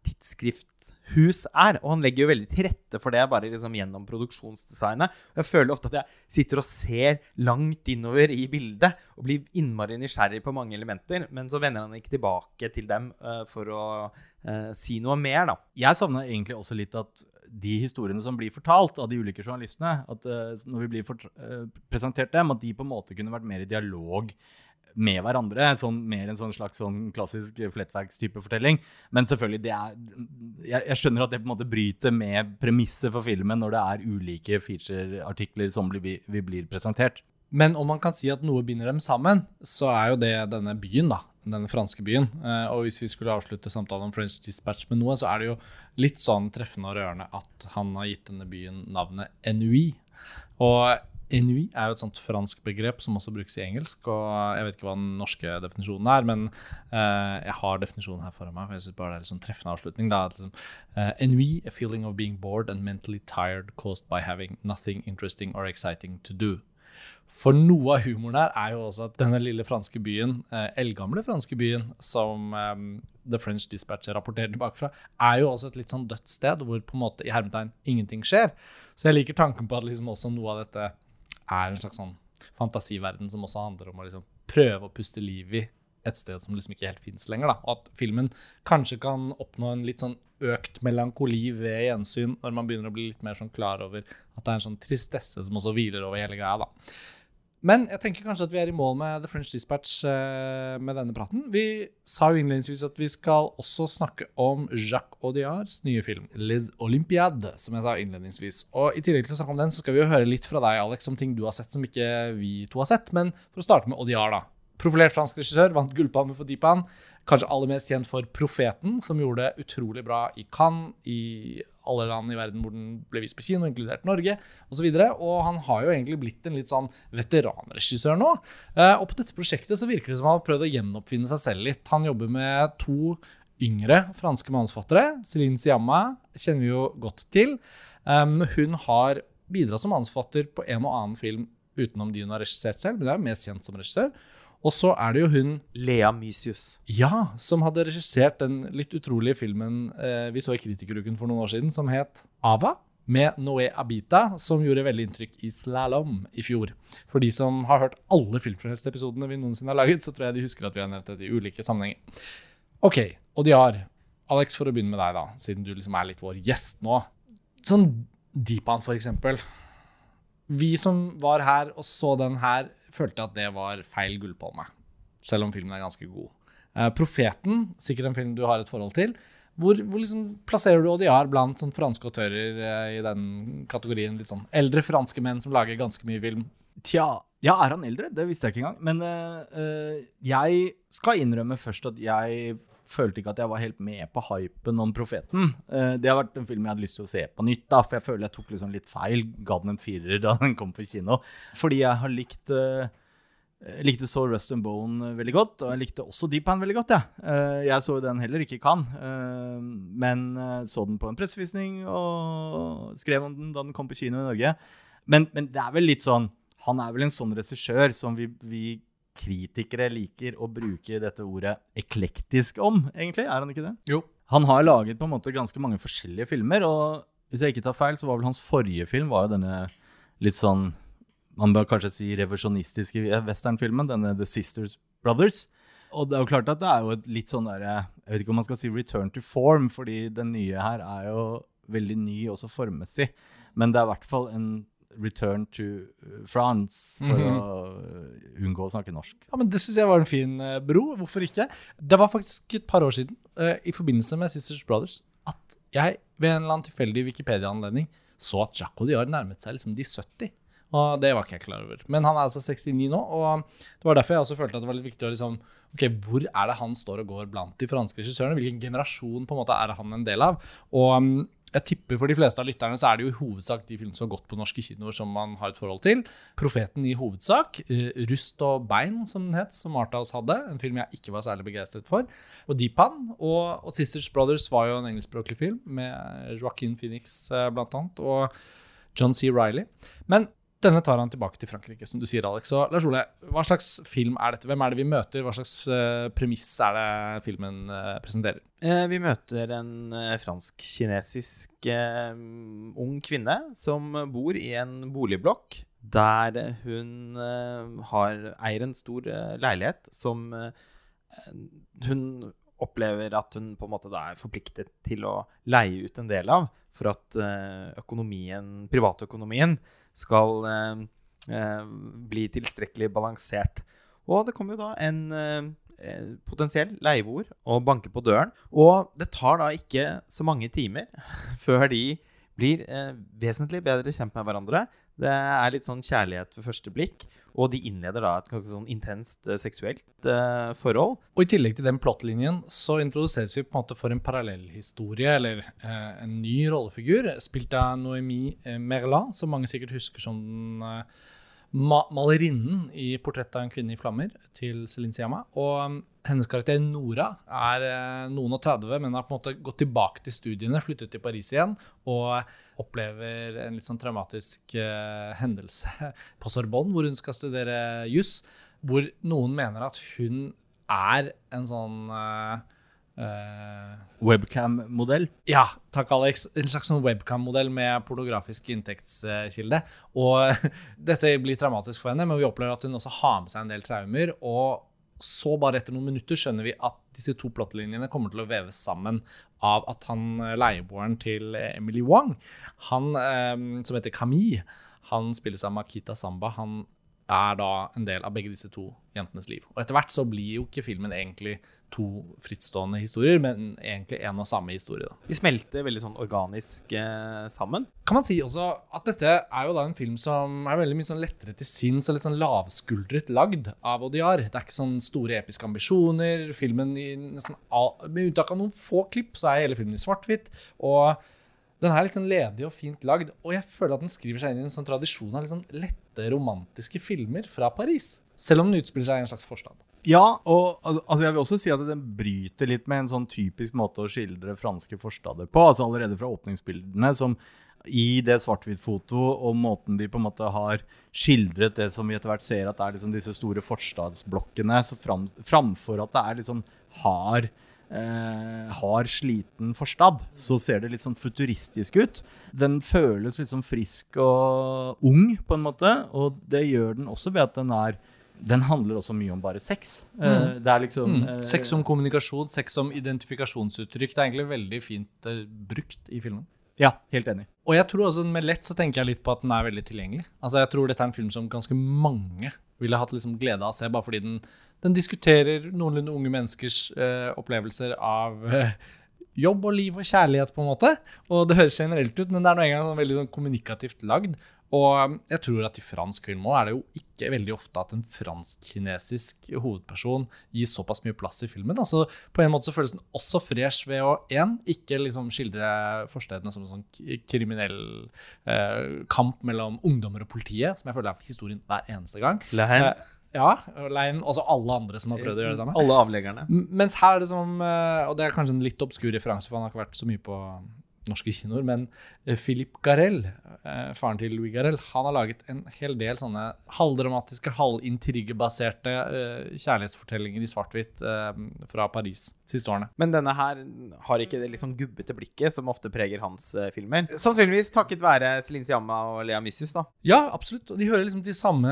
B: tidsskrifthus er. Og han legger jo veldig til rette for det bare liksom gjennom produksjonsdesignet. Jeg føler ofte at jeg sitter og ser langt innover i bildet og blir innmari nysgjerrig på mange elementer, men så vender han ikke tilbake til dem uh, for å uh, si noe mer, da.
C: Jeg savna egentlig også litt at de historiene som blir fortalt av de ulike journalistene, at uh, når vi blir presentert dem, at de på en måte kunne vært mer i dialog med hverandre. Sånn, mer en sånn slags sånn klassisk flettverkstype fortelling. Men selvfølgelig, det er jeg, jeg, skjønner at det på en måte bryter med premisset for filmen når det er ulike feature-artikler som blir, vi blir presentert.
A: Men om man kan si at noe binder dem sammen, så er jo det denne byen, da. Denne franske byen. Eh, og hvis vi skulle avslutte samtalen om French Dispatch med noe, så er det jo litt sånn treffende og rørende at han har gitt denne byen navnet Ennui. Og Ennui er jo et sånt fransk begrep som også brukes i engelsk. og Jeg vet ikke hva den norske definisjonen er, men uh, jeg har definisjonen her foran meg. for jeg synes bare det er sånn treffende avslutning. Da, liksom, uh, ennui, a feeling of being bored and mentally tired caused by having nothing interesting or exciting to do. For noe av humoren her er jo også at denne lille franske byen, uh, eldgamle franske byen, som um, The French Dispatch rapporterer tilbake er jo også et litt sånn dødt sted hvor på en måte i hermetegn ingenting skjer. Så jeg liker tanken på at liksom også noe av dette er en slags sånn fantasiverden som også handler om å liksom prøve å puste liv i et sted som liksom ikke helt fins lenger. Da. Og at filmen kanskje kan oppnå en litt sånn økt melankoli ved gjensyn, når man begynner å bli litt mer sånn klar over at det er en sånn tristesse som også hviler over hele greia. da. Men jeg tenker kanskje at vi er i mål med The French Dispatch uh, med denne praten. Vi sa jo innledningsvis at vi skal også snakke om Jacques Audiards nye film, Les Olympiades, som jeg sa innledningsvis. Og i tillegg til å snakke om den, så skal vi jo høre litt fra deg, Alex, om ting du har sett som ikke vi to har sett. Men for å starte med Audiard, da. Profilert fransk regissør, vant gullpalme for Deepan. Kanskje aller mest kjent for 'Profeten', som gjorde det utrolig bra i Cannes, i alle land i verden hvor den ble vist på kino, inkludert Norge osv. Og, så og han har jo egentlig blitt en litt sånn veteranregissør nå. Eh, og på dette prosjektet så virker det som han har prøvd å gjenoppfinne seg selv litt. Han jobber med to yngre franske manusforfattere. Céline Siamma kjenner vi jo godt til. Hun har bidratt som manusforfatter på en og annen film utenom de hun har regissert selv, men det er mest kjent som regissør. Og så er det jo hun
B: Lea Mysius.
A: Ja, som hadde regissert den litt utrolige filmen eh, vi så i Kritikeruken for noen år siden, som het Ava. med Noé Abita, som gjorde veldig inntrykk i Slalom i fjor. For de som har hørt alle Filmfrelst-episodene vi noensinne har laget, så tror jeg de husker at vi har nevnt dette i ulike sammenhenger. Ok, og de har Alex, for å begynne med deg, da, siden du liksom er litt vår gjest nå. Sånn Deepan, for eksempel. Vi som var her og så den her, følte at det var feil gullpalme. Selv om filmen er ganske god. Eh, Profeten, sikkert en film du har et forhold til. Hvor, hvor liksom plasserer du ODR blant sånn franske autører eh, i den kategorien? Litt sånn eldre franske menn som lager ganske mye film.
C: Tja, ja, er han eldre? Det visste jeg ikke engang. Men eh, jeg skal innrømme først at jeg følte ikke at jeg var helt med på hypen om Profeten. Eh, det har vært en film jeg hadde lyst til å se på nytt, da, for jeg føler jeg tok liksom litt feil. Ga den en firer da den kom på kino. Fordi jeg har likt eh, jeg likte så Rust and Bone veldig godt, og jeg likte også Deep Hand veldig godt. Ja. Eh, jeg så den heller ikke eh, men eh, så den på en pressevisning og skrev om den da den kom på kino i Norge. Men, men det er vel litt sånn Han er vel en sånn regissør som vi, vi kritikere liker å bruke dette ordet eklektisk om, egentlig. Er han ikke det?
A: Jo.
C: Han har laget på en måte ganske mange forskjellige filmer, og hvis jeg ikke tar feil, så var vel hans forrige film var jo denne litt sånn man bør kanskje si revisjonistiske westernfilmen, denne The Sisters Brothers. Og det er jo klart at det er jo et litt sånn derre Jeg vet ikke om man skal si return to form, fordi den nye her er jo veldig ny også formmessig. Men det er i hvert fall en return to France, for
A: Mhm.
C: å unngå å snakke norsk.
A: Ja, men Det syns jeg var en fin eh, bro. Hvorfor ikke? Det var faktisk et par år siden, uh, i forbindelse med Sisters Brothers, at jeg ved en eller annen tilfeldig Wikipedia-anledning så at Jacques Audiard nærmet seg liksom de 70. Og det var ikke jeg klar over. Men han er altså 69 nå, og det var derfor jeg også følte at det var litt viktig å liksom Ok, hvor er det han står og går blant de franske regissørene? Hvilken generasjon på en måte er han en del av? Og um, jeg tipper for de fleste av lytterne så er det jo i hovedsak de filmene som har gått på norske kinoer som man har et forhold til. 'Profeten' i hovedsak. eh, 'Rust og bein', som den het, som Arthouse hadde. En film jeg ikke var særlig begeistret for. Og 'Deepan'. Og, og 'Sisters Brothers' var jo en engelskspråklig film med Joaquin Phoenix eh, blant annet, og John C. Riley. Men denne tar han tilbake til Frankrike, som du sier, Alex. Så Lars Ole, hva slags film er dette? Hvem er det vi møter? Hva slags uh, premiss er det filmen uh, presenterer?
B: Eh, vi møter en uh, fransk-kinesisk ung kvinne som bor i en boligblokk der hun har, eier en stor leilighet som hun opplever at hun på en måte da er forpliktet til å leie ut en del av for at eh, økonomien, privatøkonomien skal eh, eh, bli tilstrekkelig balansert. Og det kommer jo da en potensiell leieboer og banker på døren. Og det tar da ikke så mange timer før de blir vesentlig bedre kjent med hverandre. Det er litt sånn kjærlighet ved første blikk, og de innleder da et ganske sånn intenst eh, seksuelt eh, forhold.
A: Og i tillegg til den plottlinjen så introduseres vi på en måte for en parallellhistorie, eller eh, en ny rollefigur, spilt av Noémie Merla, som mange sikkert husker som den eh, ma malerinnen i 'Portrett av en kvinne i flammer' til Celine Siama. Og hennes karakter Nora er eh, noen og 30, men har på en måte gått tilbake til studiene, flyttet til Paris igjen, og opplever en litt sånn traumatisk uh, hendelse på Sorbonne, hvor hun skal studere juss, hvor noen mener at hun er en sånn uh, uh,
C: Webcam-modell.
A: ja, takk Alex. En slags sånn webcam-modell med pornografisk inntektskilde. Og dette blir traumatisk for henne, men vi opplever at hun også har med seg en del traumer. Og så, bare etter noen minutter, skjønner vi at disse to plottlinjene kommer til å veves sammen av at han eh, leieboeren til Emily Wong, han eh, som heter Camille, han spilles av Makita Samba. Han er da en del av begge disse to jentenes liv. Og etter hvert så blir jo ikke filmen egentlig to frittstående historier, men egentlig en og samme historie. da.
B: De smelter veldig sånn organisk eh, sammen.
A: Kan man si også at dette er jo da en film som er veldig mye sånn lettere til sinns og litt sånn lavskuldret lagd av Odiar. Det er ikke sånn store episke ambisjoner. Filmen i nesten all, Med unntak av noen få klipp, så er hele filmen i svart-hvitt. Og den er litt sånn ledig og fint lagd, og jeg føler at den skriver seg inn i en sånn tradisjon av litt sånn lette, romantiske filmer fra Paris. Selv om den utspiller seg i en slags forstad.
C: Ja, og altså jeg vil også si at den bryter litt med en sånn typisk måte å skildre franske forstader på. Altså allerede fra åpningsbildene, som i det svart-hvitt-foto og måten de på en måte har skildret det som vi etter hvert ser at er liksom disse store forstadsblokkene, fram, framfor at det er litt sånn hard eh, hard, sliten forstad, så ser det litt sånn futuristisk ut. Den føles litt sånn frisk og ung, på en måte, og det gjør den også ved at den er den handler også mye om bare sex. Eh, det er liksom
A: Mm.
C: eh,
A: Sex som kommunikasjon, sex som identifikasjonsuttrykk. Det er egentlig veldig fint eh, brukt i filmen.
C: Ja, helt enig.
A: Og jeg tror også med lett så tenker jeg litt på at den er veldig tilgjengelig. Altså jeg tror dette er en film som ganske mange ville hatt liksom glede av å se, bare fordi den, den diskuterer noenlunde unge menneskers eh, opplevelser av eh, jobb og liv og kjærlighet, på en måte. Og det høres generelt ut, men det er nå engang sånn veldig sånn kommunikativt lagd. Og um, jeg tror at i fransk film òg er det jo ikke veldig ofte at en fransk-kinesisk hovedperson gir såpass mye plass i filmen. Altså, på en måte så føles den også fresh ved å en, ikke liksom skildre forstedene som en sånn kriminell eh, kamp mellom ungdommer og politiet, som jeg føler er historien hver eneste gang.
B: Lein.
A: Eh, ja, Lein, også alle andre som har prøvd å gjøre det samme.
B: Alle avleggerne.
A: Mens her er det som eh, Og det er kanskje en litt obskur referanse, for han har ikke vært så mye på norske kinoer, men Philip Garell, Garel, eh, faren til Louis Garel, han har laget en hel del sånne halvdramatiske, halvintrigebaserte eh, kjærlighetsfortellinger i svart-hvitt eh, fra Paris siste årene.
B: Men denne her har ikke det liksom gubbete blikket som ofte preger hans eh, filmer. Sannsynligvis takket være Celine Siamma og Lea Missus, da.
A: Ja, absolutt. Og de hører liksom til samme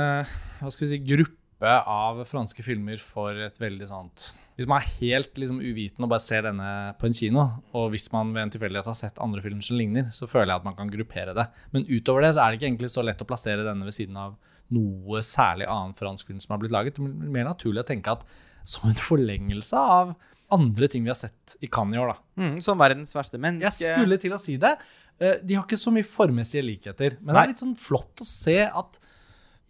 A: hva skal vi si, gruppe av franske filmer for et veldig sånt Hvis man er helt liksom uviten og bare ser denne på en kino, og hvis man ved en tilfeldighet har sett andre filmer som ligner, så føler jeg at man kan gruppere det. Men utover det så er det ikke egentlig så lett å plassere denne ved siden av noe særlig annen fransk film som har blitt laget. Det blir mer naturlig å tenke at som en forlengelse av andre ting vi har sett i Cannes i år, da.
B: Mm, som verdens verste menneske.
A: Jeg skulle til å si det. Eh, De har ikke så mye formessige likheter, men det er litt sånn flott å se at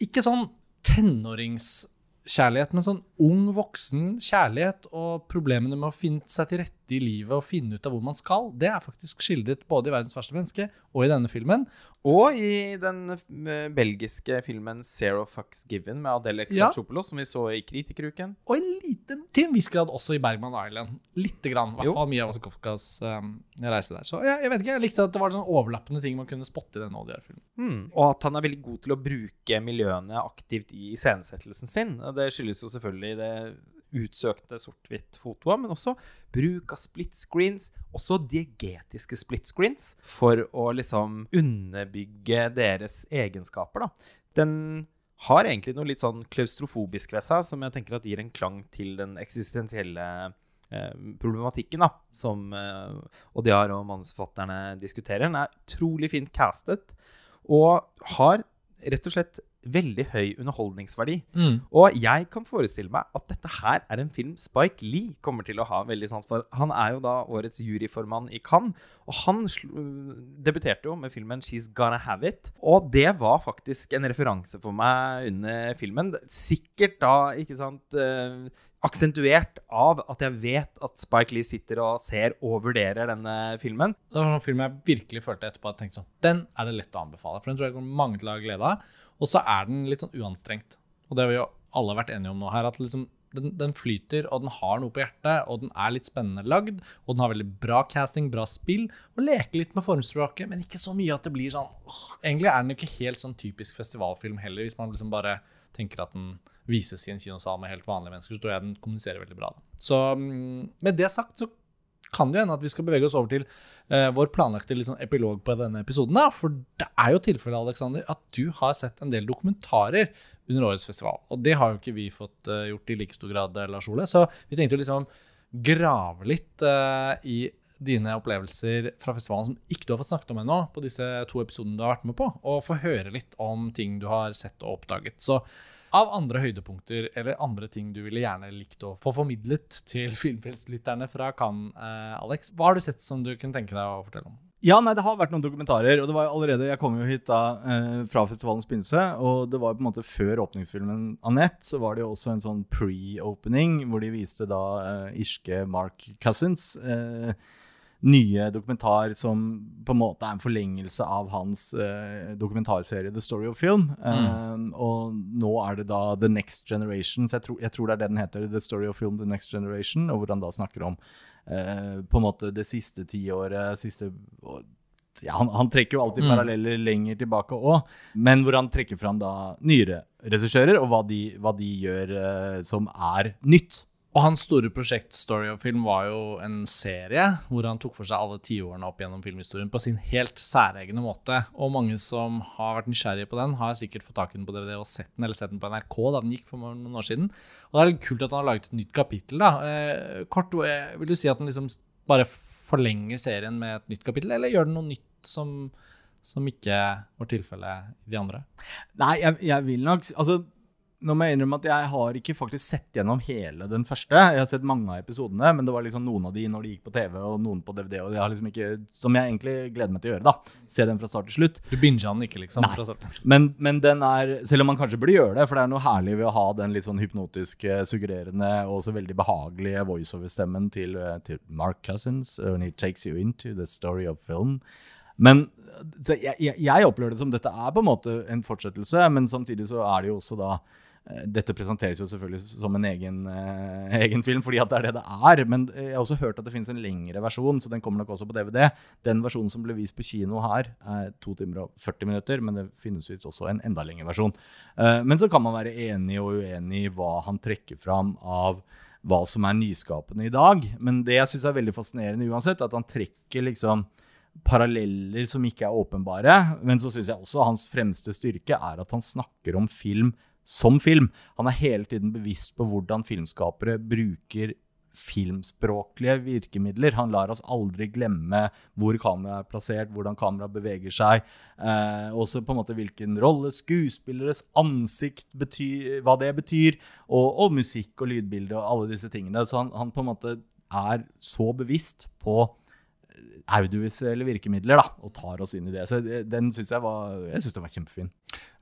A: ikke sånn tenåringskjærlighet, men sånn ung voksen kjærlighet og problemene med å finne seg til rette i livet og finne ut av hvor man skal, det er faktisk skildret både i 'Verdens verste menneske' og i denne filmen.
B: Og i den eh, belgiske filmen 'Zero Fucks Given' med Adele
A: Ja.
B: Som vi så i Kritikeruken.
A: Og en liten, til en viss grad også i Bergman Island. Lite grann. I hvert fall mye av Wasikowkas um, reise der. Så jeg, jeg vet ikke, jeg likte at det var sånn overlappende ting man kunne spotte i denne Oddjar-filmen.
B: Mm. Og at han er veldig god til å bruke miljøene aktivt i iscenesettelsen sin. Det skyldes jo selvfølgelig det utsøkte sort-hvitt-fotoer, men også bruk av split screens, også diegetiske split screens, for å liksom underbygge deres egenskaper. da. Den har egentlig noe litt sånn klaustrofobisk ved seg, som jeg tenker at gir en klang til den eksistensielle eh, problematikken da, som eh, Oddjar og manusforfatterne diskuterer. Den er utrolig fint castet, og har rett og slett veldig høy underholdningsverdi. Og jeg kan forestille meg at dette her er en film Spike Lee kommer til å ha veldig sans for. Han er jo da årets juryformann i Cannes, og han slo, debuterte jo med filmen 'She's Gonna Have It'. Og det var faktisk en referanse for meg under filmen. Sikkert da, ikke sant eh, Aksentuert av at jeg vet at Spike Lee sitter og ser og vurderer denne filmen.
A: Det var en sånn film jeg virkelig følte etterpå at tenkte sånn, den er det lett å anbefale. For den tror jeg kommer mange til å ha glede av. Og så er den litt sånn uanstrengt. Og det har vi jo alle vært enige om nå her, at liksom den, den flyter, og den har noe på hjertet, og den er litt spennende lagd, og den har veldig bra casting, bra spill, og leker litt med formspråket, men ikke så mye at det blir sånn åh, Egentlig er den ikke helt sånn typisk festivalfilm heller, hvis man liksom bare tenker at den vises i en kinosal med helt vanlige mennesker, så tror jeg den kommuniserer veldig bra. Så mm, med det sagt, så kan det jo hende at vi skal bevege oss over til uh, vår planlagte sånn epilog på denne episoden. Da. For det er jo tilfellet, Alexander, at du har sett en del dokumentarer under årets festival. Og det har jo ikke vi fått uh, gjort i like stor grad, eh, Lars Ole. Så vi tenkte jo liksom grave litt uh, i dine opplevelser fra festivalen som ikke du har fått snakket om ennå, på disse to episodene du har vært med på, og få høre litt om ting du har sett og oppdaget. Så av andre høydepunkter eller andre ting du ville gjerne likt å få formidlet til filmfrelstlytterne fra Cannes, eh, Alex, hva har du sett som du kunne tenke deg å fortelle om?
C: Ja, nei, det har vært noen dokumentarer. Og det var jo allerede, jeg kom jo hit da eh, fra festivalens begynnelse, og det var på en måte før åpningsfilmen Annette, så var det jo også en sånn pre-opening hvor de viste da eh, irske Mark Cousins. Eh, nye dokumentar som på en måte er en forlengelse av hans uh, dokumentarserie The Story of Film. Eh, og nå er det da The Next Generation, så jeg tror, jeg tror det er det den heter. The Story of Film The Next Generation, og hvor han da snakker om uh, på en måte det siste tiåret, siste ja, han, han trekker jo alltid
A: Mm.
C: paralleller lenger tilbake òg, men hvor han trekker fram da nyere regissører, og hva de, hva de gjør som er nytt.
A: Og hans store prosjekt Story of Film var jo en serie hvor han tok for seg alle tiårene opp gjennom filmhistorien på sin helt særegne måte. Og mange som har vært nysgjerrige på den, har sikkert fått tak i den på DVD og sett den, eller sett den på NRK da den gikk for noen år siden. Og det er litt kult at han har laget et nytt kapittel. da. Eh, kort, eh, vil du si at den liksom bare forlenger serien med et nytt kapittel, eller gjør den noe nytt som, som ikke var tilfellet i de andre?
C: Nei, jeg, jeg vil nok Altså, nå må jeg innrømme at jeg har ikke faktisk sett gjennom hele den første. Jeg har sett mange av episodene, men det var liksom noen av de når de gikk på TV, og noen på DVD. og jeg har liksom ikke, Som jeg egentlig gleder meg til å gjøre. da. Se den fra start til slutt.
A: Du binger den ikke, liksom?
C: Nei. Men, men, den er Selv om man kanskje burde gjøre det, for det er noe herlig ved å ha den litt sånn hypnotiske, suggererende og også veldig behagelige voiceover-stemmen til, eh, til, Mark Cousins when he takes you into the story of film. Men jeg, jeg, jeg opplever det som dette er på en måte en fortsettelse, men samtidig så er det jo også da Eh, dette presenteres jo selvfølgelig som en egen, uh, egen, film, fordi at det er det det er. Men jeg har også hørt at det finnes en lengre versjon, så den kommer nok også på DVD. Den versjonen som ble vist på kino her, er 2 timer og 40 minutter, men det finnes visst også en enda lengre versjon. Men så kan man være enig og uenig i hva han trekker fram av hva som er nyskapende i dag. Men det jeg syns er veldig fascinerende uansett, er at han trekker liksom paralleller som ikke er åpenbare. Men så syns jeg også hans fremste styrke er at han snakker om film som film. Han er hele tiden bevisst på hvordan filmskapere bruker filmspråklige virkemidler. Han lar oss aldri glemme hvor kameraet er plassert, hvordan kameraet beveger seg. Eh, også på en måte hvilken rolle skuespilleres ansikt betyr, hva det betyr. Og, og musikk og lydbilde og alle disse tingene. Så han, han, på en måte er så bevisst på audiovisuelle virkemidler da, og tar oss inn i det. Så den syns jeg var jeg synes den var kjempefin.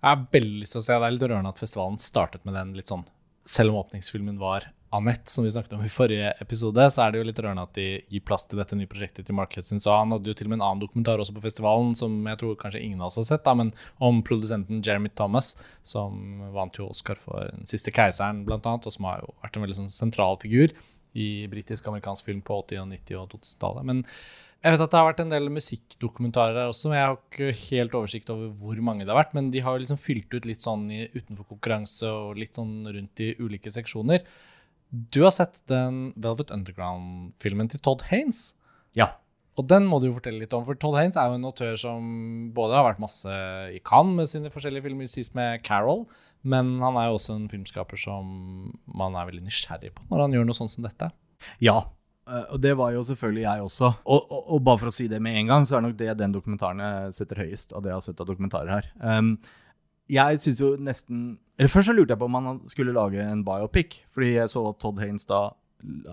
A: Jeg har veldig lyst til å se, Det er litt rørende at festivalen startet med den litt sånn Selv om åpningsfilmen var Annette, som vi snakket om i forrige episode, så er det jo litt rørende at de gir plass til dette nye prosjektet til Mark Hudson. Så han hadde jo til og med en annen dokumentar også på festivalen, som jeg tror kanskje ingen av oss har sett, da, men om produsenten Jeremy Thomas, som vant jo Oscar for Den siste keiseren, blant annet, og som har jo vært en veldig sånn sentral figur i britisk-amerikansk film på 80-, og 90- og 2000-tallet. Men jeg vet at det har vært en del musikkdokumentarer her også, men jeg har ikke helt oversikt over hvor mange det har vært. Men de har liksom fylt ut litt sånn i, utenfor konkurranse og litt sånn rundt i ulike seksjoner. Du har sett den Velvet Underground-filmen til Todd Haines.
C: Ja.
A: Og den må du jo fortelle litt om, for Todd Haines er jo en autør som både har vært masse i Cannes med sine forskjellige filmer, sist med Carol, men han er jo også en filmskaper som man er veldig nysgjerrig på når han gjør noe sånt som dette.
C: Ja, og det var jo selvfølgelig jeg også. Og, og, og, bare for å si det med en gang, så er nok det den dokumentaren setter høyest av det jeg har sett av dokumentarer her. Um, jeg synes jo nesten Eller først så lurte jeg på om han skulle lage en biopic. Fordi jeg så at Todd Haines da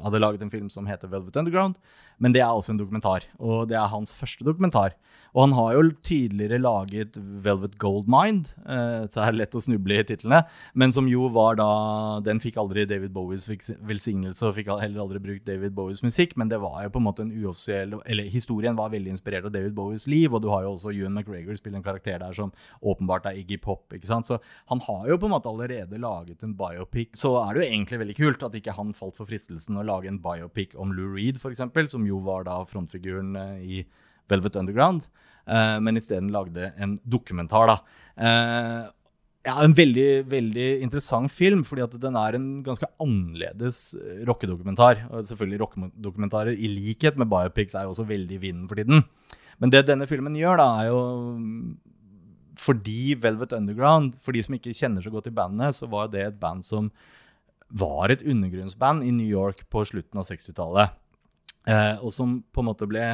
C: hadde laget en film som heter Velvet Underground. Men det er også en dokumentar, og det er hans første dokumentar. Og han har jo tidligere laget Velvet Goldmind, eh, så er det lett å snuble i titlene, men som jo var da Den fikk aldri David Bowies velsignelse og fikk heller aldri brukt David Bowies musikk, men det var jo på en måte en uoffisiell Eller historien var veldig inspirert av David Bowies liv, og du har jo også Ewan McGregor spille en karakter der som åpenbart er Iggy Pop, ikke sant. Så han har jo på en måte allerede laget en biopic. Så er det jo egentlig veldig kult at ikke han falt for fristelsen å lage en biopic om Lou Reed, f.eks., som jo var da frontfiguren eh, i Velvet Underground, uh, men isteden lagde en dokumentar. da. Uh, ja, En veldig veldig interessant film, fordi at den er en ganske annerledes rockedokumentar. Og selvfølgelig rockedokumentarer, i likhet med biopics, er jo også veldig i vinden for tiden. Men det denne filmen gjør, da, er jo fordi Velvet Underground For de som ikke kjenner så godt til bandet, så var det et band som var et undergrunnsband i New York på slutten av 60-tallet. Eh, og som på en måte ble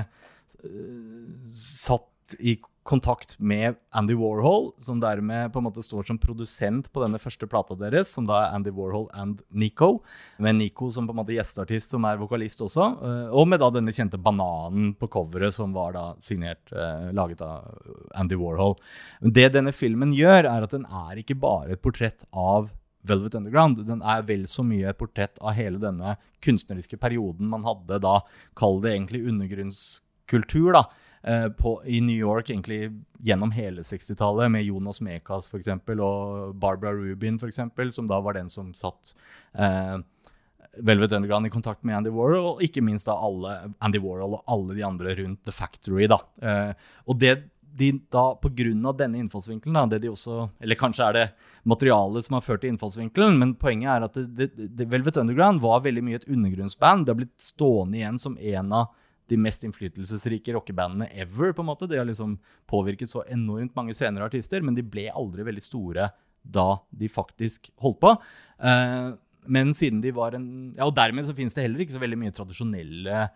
C: satt i kontakt med Andy Warhol, som dermed på en måte står som produsent på denne første plata deres, som da er Andy Warhol and Nico. Med Nico som på en måte gjesteartist, som er vokalist også. Eh, og med da denne kjente bananen på coveret, som var da signert, eh, laget av Andy Warhol. Det denne filmen gjør, er at den er ikke bare et portrett av Velvet Underground. Den er vel så mye et portrett av hele denne kunstneriske perioden man hadde da, kall det egentlig undergrunnskultur, da, eh, på, i New York egentlig gjennom hele 60-tallet, med Jonas Mekas for eksempel, og Barbara Rubin, for eksempel, som da var den som satt eh, Velvet Underground i kontakt med Andy Warhol, og ikke minst da alle, Andy Warhol og alle de andre rundt The Factory. da. Eh, og det de da, av denne innfallsvinkelen, da, det de også Eller kanskje er det materialet som har ført til innfallsvinkelen, men poenget er at det, det Velvet Underground var veldig mye et undergrunnsband. Det har blitt stående igjen som en av de mest innflytelsesrike rockebandene ever. på en måte. De har liksom påvirket så enormt mange senere artister, men de ble aldri veldig store da de faktisk holdt på. Eh, men siden de var en Ja, og dermed så finnes det heller ikke så veldig mye tradisjonelle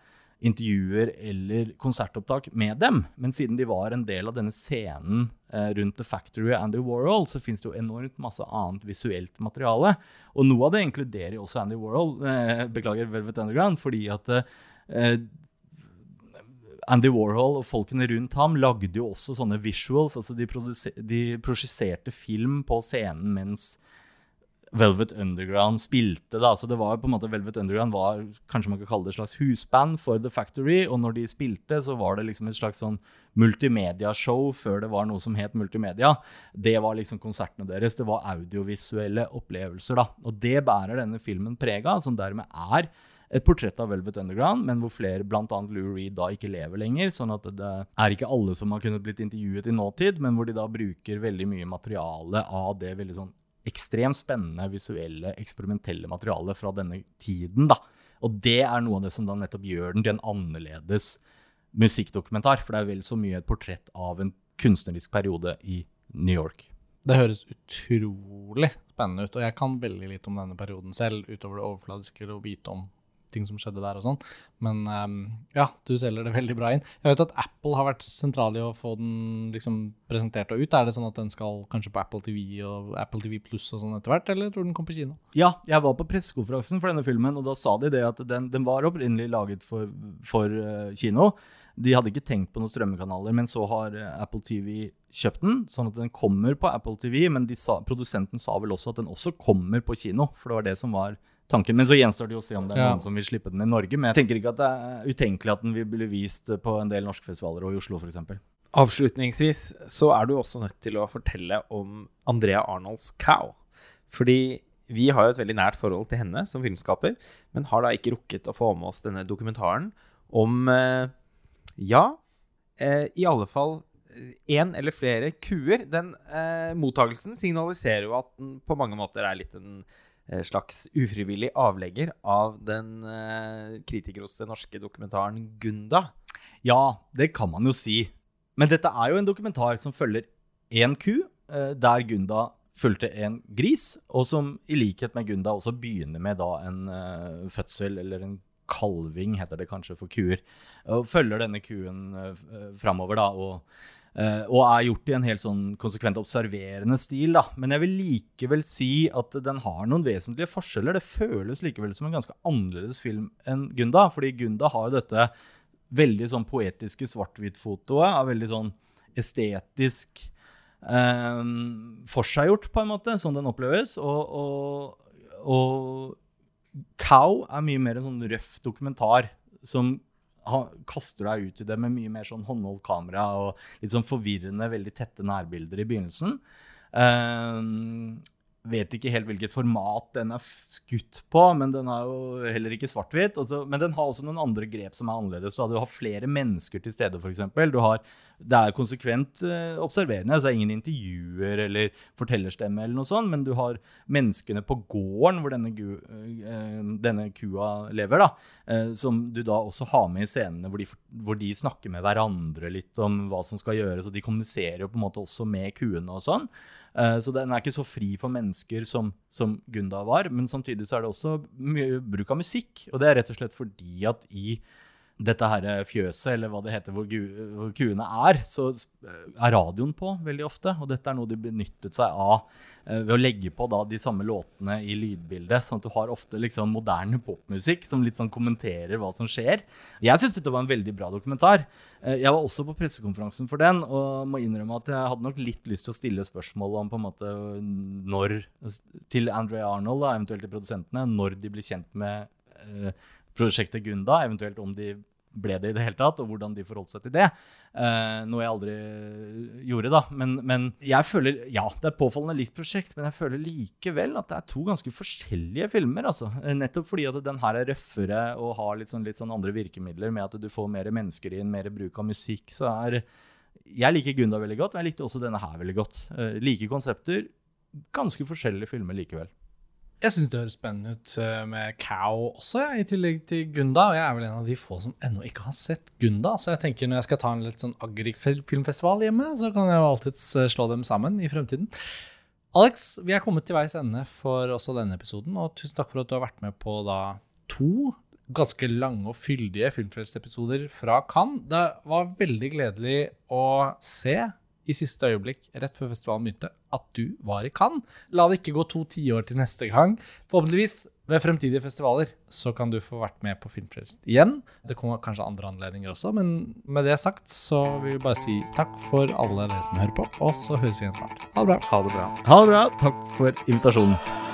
C: intervjuer eller konsertopptak med dem. Men siden de var en del av denne scenen eh, rundt The Factory og Andy Warhol, så fins det jo enormt masse annet visuelt materiale. Og noe av det inkluderer jo også Andy Warhol, eh, beklager Velvet Underground, fordi at eh, Andy Warhol og folkene rundt ham lagde jo også sånne visuals. altså De, de prosjiserte film på scenen mens Velvet Underground spilte. da, så det var på en måte Velvet Underground var kanskje man kan kalle det et slags husband for The Factory. Og når de spilte, så var det liksom et slags sånn multimediashow før det var noe som het multimedia. Det var liksom konsertene deres. Det var audiovisuelle opplevelser. da, Og det bærer denne filmen preg av, som dermed er et portrett av Velvet Underground, men hvor flere, bl.a. Lou Reed, da ikke lever lenger. sånn at det er ikke alle som har kunnet blitt intervjuet i nåtid, men hvor de da bruker veldig mye materiale av det veldig sånn ekstremt spennende visuelle, eksperimentelle materiale fra denne tiden. da. Og det er noe av det som da nettopp gjør den til en annerledes musikkdokumentar. For det er vel så mye et portrett av en kunstnerisk periode i New York.
A: Det høres utrolig spennende ut, og jeg kan veldig lite om denne perioden selv, utover det overfladiske å vite om ting som skjedde der og sånn. Men um, ja, du selger det veldig bra inn. Jeg vet at Apple har vært sentral i å få den liksom presentert og ut. Er det sånn at den skal kanskje på Apple TV og Apple TV Pluss og sånn etter hvert, eller tror du den kom på kino?
C: Ja, jeg var på pressekonferansen for denne filmen, og da sa de det at den, den var opprinnelig laget for, for uh, kino. De hadde ikke tenkt på noen strømmekanaler, men så har uh, Apple TV kjøpt den, sånn at den kommer på Apple TV. Men sa, produsenten sa vel også at den også kommer på kino, for det var det som var tanken. Men så gjenstår det jo å se om det er ja. noen som vil slippe den i Norge. Men jeg tenker ikke at det er utenkelig at den vil bli vist på en del norske festivaler og i Oslo f.eks.
B: Avslutningsvis så er du også nødt til å fortelle om Andrea Arnolds Cow. Fordi vi har jo et veldig nært forhold til henne som filmskaper, men har da ikke rukket å få med oss denne dokumentaren om eh, Ja, eh, i alle fall én eller flere kuer. Den eh, mottagelsen signaliserer jo at den på mange måter er litt en Eh, slags ufrivillig avlegger av den eh, kritikerroste norske dokumentaren Gunda.
C: Ja, det kan man jo si. Men dette er jo en dokumentar som følger én ku, eh, der Gunda fulgte en gris, og som i likhet med Gunda også begynner med da en eh, fødsel, eller en kalving, heter det kanskje for kuer. Og følger denne kuen eh, framover, da. og Uh, og er gjort i en helt sånn konsekvent observerende stil. da. Men jeg vil likevel si at den har noen vesentlige forskjeller. Det føles likevel som en ganske annerledes film enn Gunda. Fordi Gunda har jo dette veldig sånn poetiske svart-hvitt-fotoet er veldig sånn estetisk uh, forseggjort, på en måte, sånn den oppleves. Og, og, og Cow er mye mer en sånn røff dokumentar som han kaster deg ut i det med mye mer sånn håndholdt kamera og litt sånn forvirrende, veldig tette nærbilder i begynnelsen. Uh, vet ikke helt hvilket format den er skutt på, men den er jo heller ikke svart-hvitt. Men den har også noen andre grep som er annerledes. Du har flere mennesker til stede, f.eks. Det er konsekvent uh, observerende. Så det er ingen intervjuer eller fortellerstemme, eller noe sånt, men du har menneskene på gården hvor denne, uh, denne kua lever, da, uh, som du da også har med i scenene hvor de, hvor de, snakker med hverandre litt om hva som skal gjøres, og de kommuniserer jo på en måte også med kuene og sånn. Eh, så den er ikke så fri for mennesker som, som Gunda var. Men samtidig så er det også mye bruk av musikk. Og det er rett og slett fordi at i dette her fjøset, eller hva det heter, hvor, hvor kuene er, så er radioen på veldig ofte. Og dette er noe de benyttet seg av eh, ved å legge på da, de samme låtene i lydbildet. Sånn at du har ofte liksom moderne popmusikk som litt sånn kommenterer hva som skjer. Jeg syns dette var en veldig bra dokumentar. Eh, jeg var også på pressekonferansen for den og må innrømme at jeg hadde nok litt lyst til å stille spørsmål om på en måte når Til Andrea Arnold, da, eventuelt til produsentene, når de blir kjent med eh, prosjektet Gunda, eventuelt om de ble det i det hele tatt, og hvordan de forholdt seg til det. Uh, noe jeg aldri gjorde, da. Men, men, jeg føler Ja, det er påfallende likt prosjekt, men jeg føler likevel at det er to ganske forskjellige filmer. altså. Nettopp fordi at den her er røffere og har litt sånn, litt sånn andre virkemidler, med at du får mer mennesker inn, mer bruk av musikk. så er Jeg liker Gunda veldig godt, men jeg likte også denne her veldig godt. Uh, like konsepter, ganske forskjellige filmer likevel.
A: Jeg syns det høres spennende ut eh, med Cow også, i tillegg til Gunda. Og jeg er vel en av de få som ennå ikke har sett Gunda. Så jeg tenker når jeg skal ta en litt sånn agri-filmfestival hjemme, så kan jeg jo alltids eh, slå dem sammen i fremtiden. Alex, vi er kommet til veis ende for også denne episoden, og tusen takk for at du har vært med på da to ganske lange og fyldige Filmfrelst-episoder fra Cannes. Det var veldig gledelig å se i siste øyeblikk, rett før festivalen begynte, at du var i Cannes. La det ikke gå to tiår til neste gang. Forhåpentligvis ved fremtidige festivaler så kan du få vært med på Filmfrelst igjen. Det kommer kanskje andre anledninger også, men med det sagt så vil vi bare si takk for alle dere som hører på, og så høres vi igjen snart. Ha det bra.
C: Ha det bra. Ha det bra. Takk for invitasjonen.